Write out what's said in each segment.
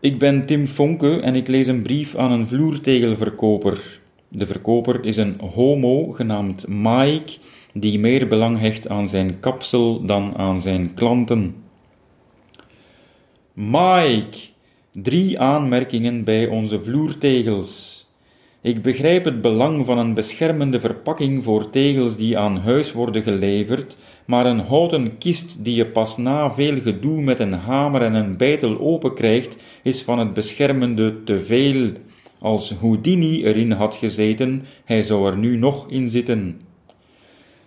Ik ben Tim Fonke en ik lees een brief aan een vloertegelverkoper. De verkoper is een homo genaamd Mike, die meer belang hecht aan zijn kapsel dan aan zijn klanten. Mike, drie aanmerkingen bij onze vloertegels. Ik begrijp het belang van een beschermende verpakking voor tegels die aan huis worden geleverd, maar een houten kist die je pas na veel gedoe met een hamer en een bijtel open krijgt, is van het beschermende te veel. Als Houdini erin had gezeten, hij zou er nu nog in zitten.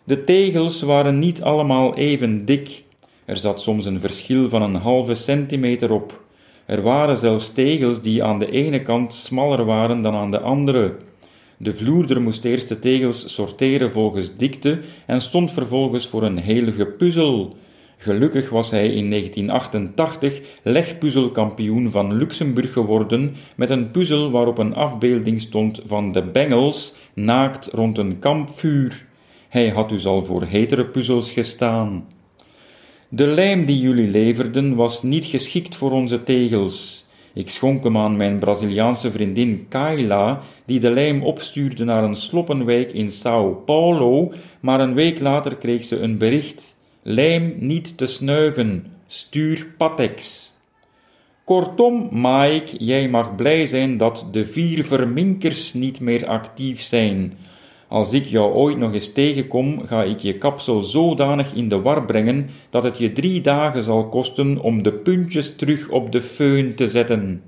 De tegels waren niet allemaal even dik. Er zat soms een verschil van een halve centimeter op. Er waren zelfs tegels die aan de ene kant smaller waren dan aan de andere. De vloerder moest eerst de tegels sorteren volgens dikte en stond vervolgens voor een heel gepuzzel. Gelukkig was hij in 1988 legpuzzelkampioen van Luxemburg geworden met een puzzel waarop een afbeelding stond van de Bengels naakt rond een kampvuur. Hij had dus al voor hetere puzzels gestaan. De lijm die jullie leverden was niet geschikt voor onze tegels. Ik schonk hem aan mijn Braziliaanse vriendin Kayla, die de lijm opstuurde naar een sloppenwijk in Sao Paulo, maar een week later kreeg ze een bericht: lijm niet te snuiven, stuur Patex. Kortom, Mike, jij mag blij zijn dat de vier verminkers niet meer actief zijn. Als ik jou ooit nog eens tegenkom, ga ik je kapsel zodanig in de war brengen dat het je drie dagen zal kosten om de puntjes terug op de föhn te zetten.